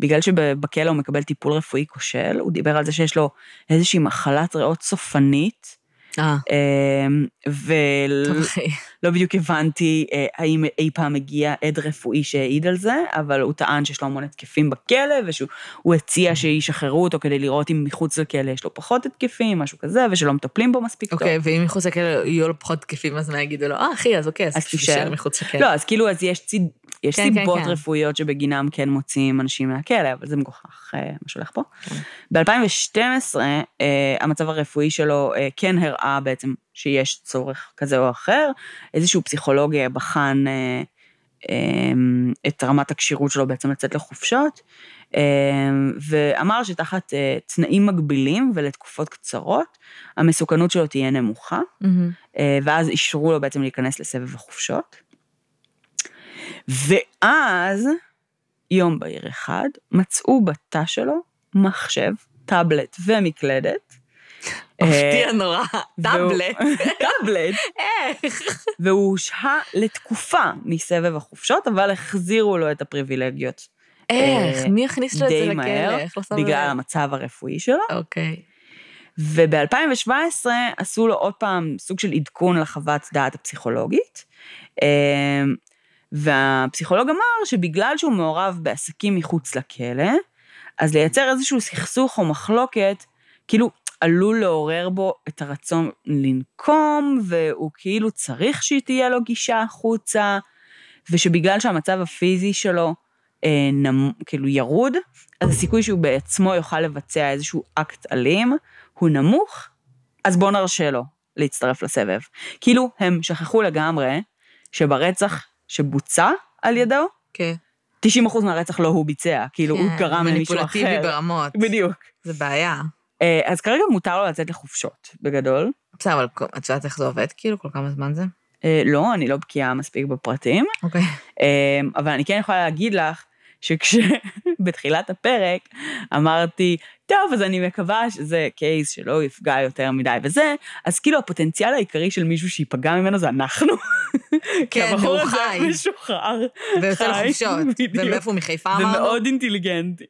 בגלל שבכלא הוא מקבל טיפול רפואי כושל, הוא דיבר על זה שיש לו איזושהי מחלת ריאות סופנית, אה, אה, ולא. בדיוק הבנתי אה, האם אי פעם הגיע עד רפואי שהעיד על זה, אבל הוא טען שיש לו המון התקפים בכלא, ושהוא הוא הציע שישחררו אותו כדי לראות אם מחוץ לכלא יש לו פחות התקפים, משהו כזה, ושלא מטפלים בו מספיק טוב. אוקיי, ואם מחוץ לכלא יהיו לו פחות תקפים, אז מה יגידו לו? אה, אחי, אז אוקיי, אז תישאר. מחוץ לכלא. לא, אז כאילו, אז יש, יש כן, כן, סיבות כן. רפואיות שבגינם כן מוציאים אנשים מהכלא, אבל זה מגוחך אה, מה שהולך פה. כן. ב-2012, אה, המצב הרפואי שלו אה, כן הראה בעצם שיש צורך כזה או אחר. איזשהו פסיכולוג בחן אה, את רמת הכשירות שלו בעצם לצאת לחופשות, ואמר שתחת תנאים מגבילים ולתקופות קצרות, המסוכנות שלו תהיה נמוכה. אה, ואז אישרו לו בעצם להיכנס לסבב החופשות. ואז, יום בהיר אחד, מצאו בתא שלו מחשב, טאבלט ומקלדת. מפתיע אה, נורא, טאבלט. טאבלט. איך? והוא הושהה לתקופה מסבב החופשות, אבל החזירו לו את הפריבילגיות איך? אה, מי הכניס לו את זה די לכלא? מהר, איך לא שם בגלל? המצב הרפואי שלו. אוקיי. וב-2017 עשו לו עוד פעם סוג של עדכון לחוות דעת הפסיכולוגית, אמ, והפסיכולוג אמר שבגלל שהוא מעורב בעסקים מחוץ לכלא, אז לייצר איזשהו סכסוך או מחלוקת, כאילו עלול לעורר בו את הרצון לנקום, והוא כאילו צריך שתהיה לו גישה החוצה, ושבגלל שהמצב הפיזי שלו אה, נמ, כאילו ירוד, אז הסיכוי שהוא בעצמו יוכל לבצע איזשהו אקט אלים הוא נמוך, אז בואו נרשה לו להצטרף לסבב. כאילו, הם שכחו לגמרי שברצח שבוצע על ידו, כן. 90% מהרצח לא הוא ביצע, כאילו, הוא כן, גרם למישהו אחר. מניפולטיבי ברמות. בדיוק. זה בעיה. אה, אז כרגע מותר לו לצאת לחופשות, בגדול. בסדר, אבל את יודעת איך זה עובד? כאילו, כל כמה זמן זה? אה, לא, אני לא בקיאה מספיק בפרטים, אוקיי. אה, אבל אני כן יכולה להגיד לך שכשבתחילת הפרק אמרתי, טוב, אז אני מקווה שזה קייס שלא יפגע יותר מדי וזה, אז כאילו הפוטנציאל העיקרי של מישהו שייפגע ממנו זה אנחנו. כי כן, הבחור הוא הזה חי. משוחרר. ויוצא חי, לחופשות. ומאיפה הוא מחיפה אמרנו? ומאוד אינטליגנטי.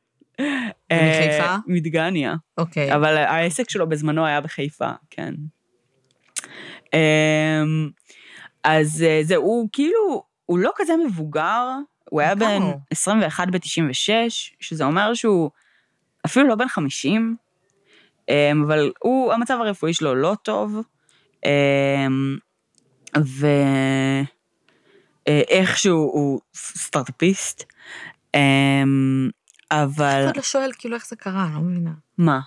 אה, מדגניה. אוקיי. אבל העסק שלו בזמנו היה בחיפה, כן. אמ, אז אה, זה, הוא כאילו, הוא לא כזה מבוגר, הוא היה בן הוא? 21 ב-96, שזה אומר שהוא אפילו לא בן 50, אמ, אבל הוא, המצב הרפואי שלו לא טוב, אמ, ואיכשהו הוא סטארט-אפיסט, אמ, אבל, אף אחד לא שואל כאילו איך זה קרה, אני לא מבינה. מה?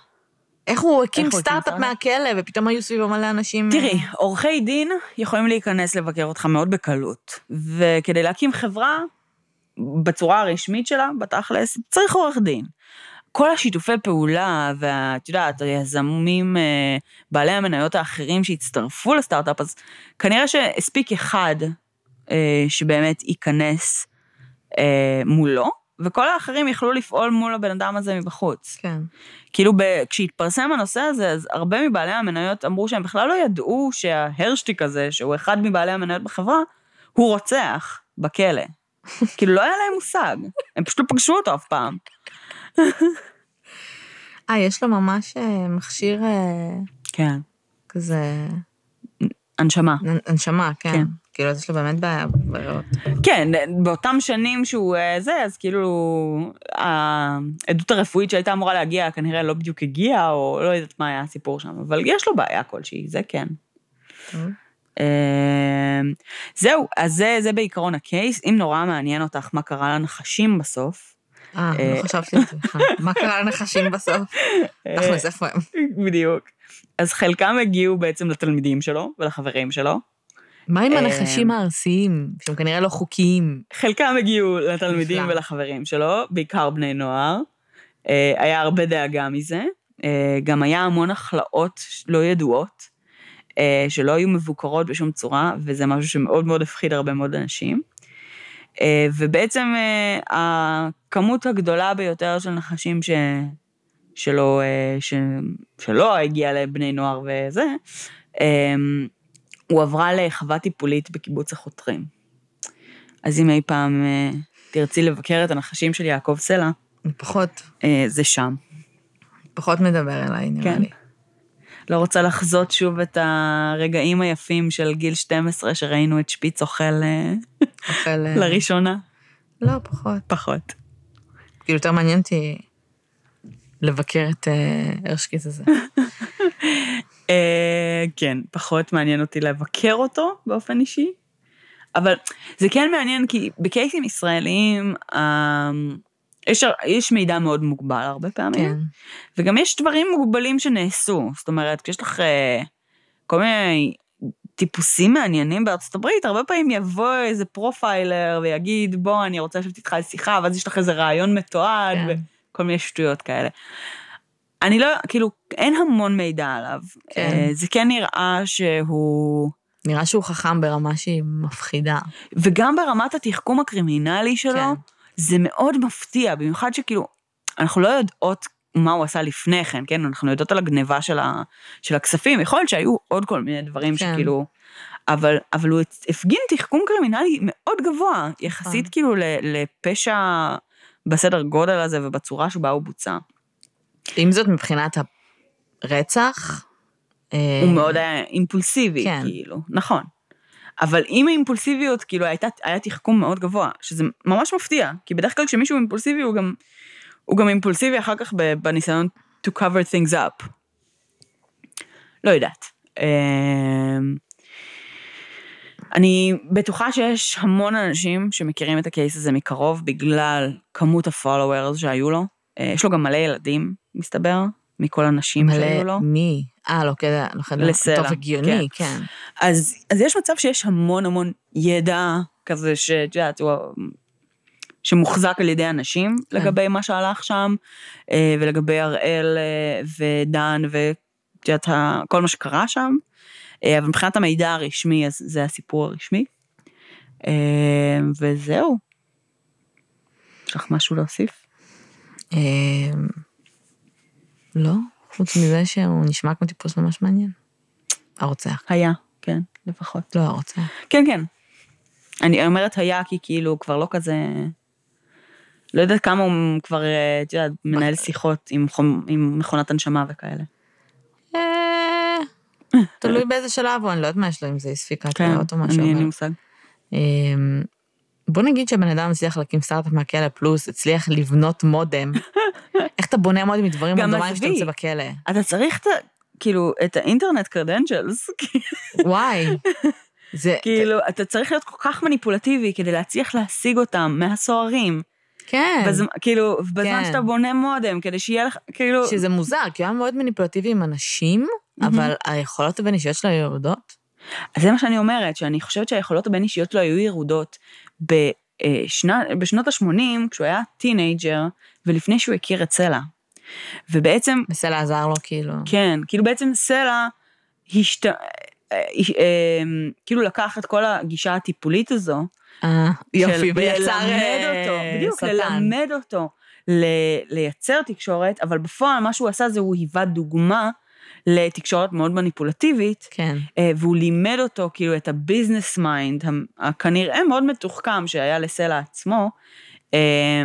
איך הוא הקים סטארט-אפ סטארט-אפ? מהכלא, ופתאום היו סביבו מלא אנשים... תראי, עורכי דין יכולים להיכנס לבקר אותך מאוד בקלות, וכדי להקים חברה, בצורה הרשמית שלה, בתכלס, צריך עורך דין. כל השיתופי פעולה, ואת יודעת, היזמים, אה, בעלי המניות האחרים שהצטרפו לסטארט-אפ, אז כנראה שהספיק אחד אה, שבאמת ייכנס אה, מולו, וכל האחרים יכלו לפעול מול הבן אדם הזה מבחוץ. כן. כאילו, ב, כשהתפרסם הנושא הזה, אז הרבה מבעלי המניות אמרו שהם בכלל לא ידעו שההרשטיק הזה, שהוא אחד מבעלי המניות בחברה, הוא רוצח בכלא. כאילו, לא היה להם מושג. הם פשוט לא פגשו אותו אף פעם. אה, יש לו ממש אה, מכשיר אה, כן. כזה... הנשמה. הנשמה, כן. כן. כאילו, אז יש לו באמת בעיה בריאות. כן, באותם שנים שהוא אה, זה, אז כאילו, העדות הרפואית שהייתה אמורה להגיע כנראה לא בדיוק הגיעה, או לא יודעת מה היה הסיפור שם, אבל יש לו בעיה כלשהי, זה כן. טוב. אה, זהו, אז זה, זה בעיקרון הקייס. אם נורא מעניין אותך מה קרה לנחשים בסוף, אה, אה, לא חשבתי על זה בכלל. מה קרה לנחשים בסוף? תכלס, איפה הם? בדיוק. אז חלקם הגיעו בעצם לתלמידים שלו ולחברים שלו, מה עם אה, הנחשים הארסיים, שהם כנראה לא חוקיים? חלקם הגיעו לתלמידים. ולחברים שלו, בעיקר בני נוער. אה, היה הרבה דאגה מזה. אה, גם היה המון הכלאות לא ידועות, אה, שלא היו מבוקרות בשום צורה, וזה משהו שמאוד מאוד הפחיד הרבה מאוד אנשים. אה, ובעצם אה, הכמות הגדולה ביותר של נחשים ש... שלא, אה, ש... שלא הגיעה לבני נוער וזה, אה, הועברה לחווה טיפולית בקיבוץ החותרים. אז אם אי פעם אה, תרצי לבקר את הנחשים של יעקב סלע, פחות, אה, זה שם. פחות מדבר אליי, נראה כן. לי. לא רוצה לחזות שוב את הרגעים היפים של גיל 12, שראינו את שפיץ אוכל אה, אוכל... אה, לראשונה. לא, פחות. פחות. כאילו, יותר מעניין אותי לבקר את אה, הרשקיס הזה. כן, פחות מעניין אותי לבקר אותו באופן אישי, אבל זה כן מעניין כי בקייסים ישראליים אה, יש, יש מידע מאוד מוגבל הרבה פעמים, כן. וגם יש דברים מוגבלים שנעשו, זאת אומרת, כשיש לך אה, כל מיני טיפוסים מעניינים בארצות הברית, הרבה פעמים יבוא איזה profiler ויגיד, בוא, אני רוצה לשבת איתך לשיחה, ואז יש לך איזה ראיון מתועד, כן. וכל מיני שטויות כאלה. אני לא, כאילו, אין המון מידע עליו. כן. אה, זה כן נראה שהוא... נראה שהוא חכם ברמה שהיא מפחידה. וגם ברמת התחכום הקרימינלי שלו, כן. זה מאוד מפתיע, במיוחד שכאילו, אנחנו לא יודעות מה הוא עשה לפני כן, כן? אנחנו יודעות על הגניבה של, ה, של הכספים, יכול להיות שהיו עוד כל מיני דברים כן. שכאילו... אבל, אבל הוא הפגין תחכום קרימינלי מאוד גבוה, יחסית נכון. כאילו לפשע בסדר גודל הזה ובצורה שבה הוא בוצע. עם זאת, מבחינת הרצח, אה, הוא מאוד היה אימפולסיבי, כן. כאילו, נכון. אבל עם האימפולסיביות, כאילו, הייתה, היה תחכום מאוד גבוה, שזה ממש מפתיע, כי בדרך כלל כשמישהו אימפולסיבי, הוא גם, הוא גם אימפולסיבי אחר כך בניסיון to cover things up. לא יודעת. אמ, אני בטוחה שיש המון אנשים שמכירים את הקייס הזה מקרוב בגלל כמות הפולוורס שהיו לו. אה, יש לו גם מלא ילדים, מסתבר, מכל הנשים שהיו לו. מי? אה, לא כדי, לא כדי, לסלע, טוב, הגיוני, כן. אז, אז יש מצב שיש המון המון ידע כזה שאת יודעת, הוא- שמוחזק על ידי אנשים כן. לגבי מה שהלך שם, אה, ולגבי הראל אה, ודן ואת יודעת, כל מה שקרה שם. אה, אבל מבחינת המידע הרשמי, אז זה הסיפור הרשמי. וזהו. יש לך משהו להוסיף? לא, חוץ מזה שהוא נשמע כמו טיפוס ממש מעניין. הרוצח. היה, כן, לפחות. לא הרוצח. כן, כן. אני אומרת היה כי כאילו הוא כבר לא כזה... לא יודעת כמה הוא כבר, אה, את יודעת, מנהל שיחות עם, חומ... עם מכונת הנשמה וכאלה. אה, תלוי באיזה שלב הוא, אני לא יודעת מה יש לו, אם זה ספיקת כן, או משהו. אני אין לי מושג. בוא נגיד שהבן אדם הצליח להקים סטארט-אפ מהכלא פלוס, הצליח לבנות מודם. איך אתה בונה מודם מדברים רנדומליים שאתה. יוצא בכלא? אתה צריך את ה... כאילו, את ה internet credentials, וואי. זה, כאילו, אתה צריך להיות כל כך מניפולטיבי כדי להצליח להשיג אותם מהסוהרים. כן. בזמן, כאילו, בזמן כן. שאתה בונה מודם, כדי שיהיה לך, כאילו... שזה מוזר, כי הוא היה מאוד מניפולטיבי עם אנשים, אבל היכולות הבין-אישיות שלו היו ירודות. אז זה מה שאני אומרת, שאני חושבת שהיכולות הבין-אישיות שלו היו ירודות בשנה, בשנות ה-80, כשהוא היה teenager, ולפני שהוא הכיר את סלע. ובעצם, בסלע עזר לו, כאילו. כן, כאילו בעצם סלע השת... אה, אה, אה, כאילו לקח את כל הגישה הטיפולית הזו, אה, יופי, ויצר ללמד אה, אותו, בדיוק, שטן. ללמד אותו ל, לייצר תקשורת, אבל בפועל מה שהוא עשה זה הוא היווה דוגמה לתקשורת מאוד מניפולטיבית, כן. אה, והוא לימד אותו כאילו את ה business mind, הכנראה מאוד מתוחכם שהיה לסלע עצמו. אה,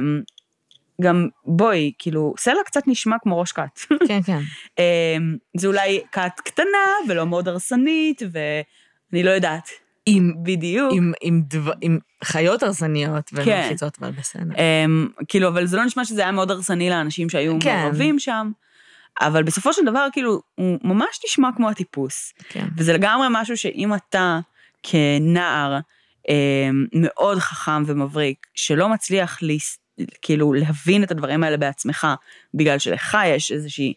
גם בואי, כאילו, סלע קצת נשמע כמו ראש כת. כן, כן. אה, זה אולי כת קטנה ולא מאוד הרסנית, ואני לא יודעת. עם, בדיוק. עם, עם, דבר, עם חיות הרסניות כן. ומלחיצות, אבל בסדר. אמ, כאילו, אבל זה לא נשמע שזה היה מאוד הרסני לאנשים שהיו כן. מעורבים שם. אבל בסופו של דבר, כאילו, הוא ממש נשמע כמו הטיפוס. כן. וזה לגמרי משהו שאם אתה כנער אה, מאוד חכם ומבריק, שלא מצליח להס... כאילו להבין את הדברים האלה בעצמך, בגלל שלך יש איזושהי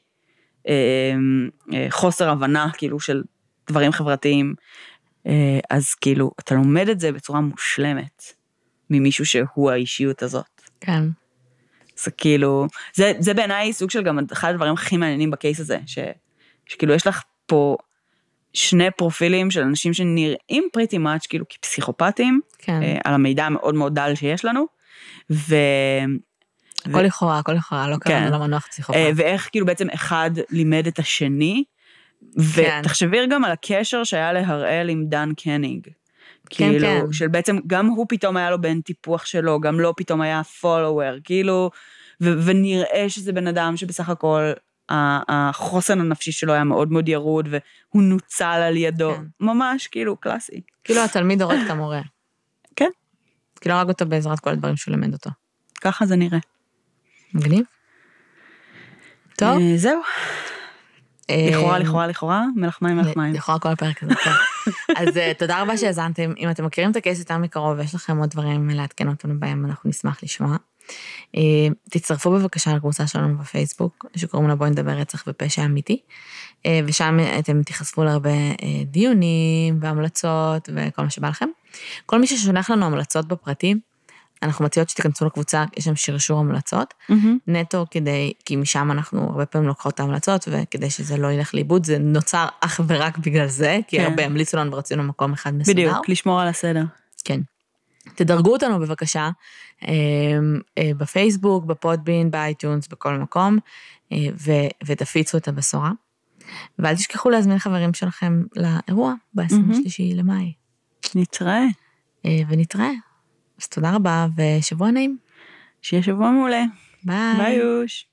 אה, אה, חוסר הבנה כאילו של דברים חברתיים, אה, אז כאילו אתה לומד את זה בצורה מושלמת ממישהו שהוא האישיות הזאת. כן. זה כאילו, זה, זה בעיניי סוג של גם אחד הדברים הכי מעניינים בקייס הזה, ש, שכאילו יש לך פה שני פרופילים של אנשים שנראים פריטי מאץ' כאילו כפסיכופטים, כן. אה, על המידע המאוד מאוד דל שיש לנו, ו... הכל לכאורה, הכל לכאורה, לא כן. קראנו למנוח פסיכופת. אה, ואיך כאילו בעצם אחד לימד את השני, כן. ותחשבי גם על הקשר שהיה להראל עם דן קניג. כן, כאילו, כן. של בעצם, גם הוא פתאום היה לו בן טיפוח שלו, גם לו פתאום היה פולוור, כאילו, ו- ונראה שזה בן אדם שבסך הכל, החוסן הנפשי שלו היה מאוד מאוד ירוד, והוא נוצל על ידו, כן. ממש כאילו קלאסי. כאילו התלמיד הורג את המורה. כן. כאילו הרג אותו בעזרת כל הדברים שהוא לימד אותו. ככה זה נראה. מגניב. טוב. אה, זהו, אה, לכאורה, לכאורה, לכאורה, מלח מים, מלח מים. לכאורה כל הפרק הזה, כן. אז אה, תודה רבה שהאזנתם. אם אתם מכירים את הקייס יותר מקרוב ויש לכם עוד דברים לעדכן אותנו בהם, אנחנו נשמח לשמוע. אה, תצטרפו בבקשה לקבוצה שלנו בפייסבוק, שקוראים לה בואי נדבר רצח ופשע אמיתי, אה, ושם אתם תיחשפו להרבה דיונים והמלצות וכל מה שבא לכם. כל מי ששולח לנו המלצות בפרטי, אנחנו מציעות שתיכנסו לקבוצה, יש שם שרשור המלצות, מהמם. נטו כדי, כי משם אנחנו הרבה פעמים לוקחות את ההמלצות, וכדי שזה לא ילך לאיבוד, זה נוצר אך ורק בגלל זה, כי כן. הרבה המליצו לנו ורצינו מקום אחד מסודר. בדיוק, לשמור על הסדר. כן. תדרגו אותנו בבקשה, אה, אה, בפייסבוק, ב Podbean, ב iTunes, בכל מקום, אה, ו- ותפיצו את הבשורה. ואל תשכחו להזמין חברים שלכם לאירוע ב-23 למאי, נתראה, אה, ונתראה. אז תודה רבה, ושבוע נעים. שיהיה שבוע מעולה. ביי. ביי יוש.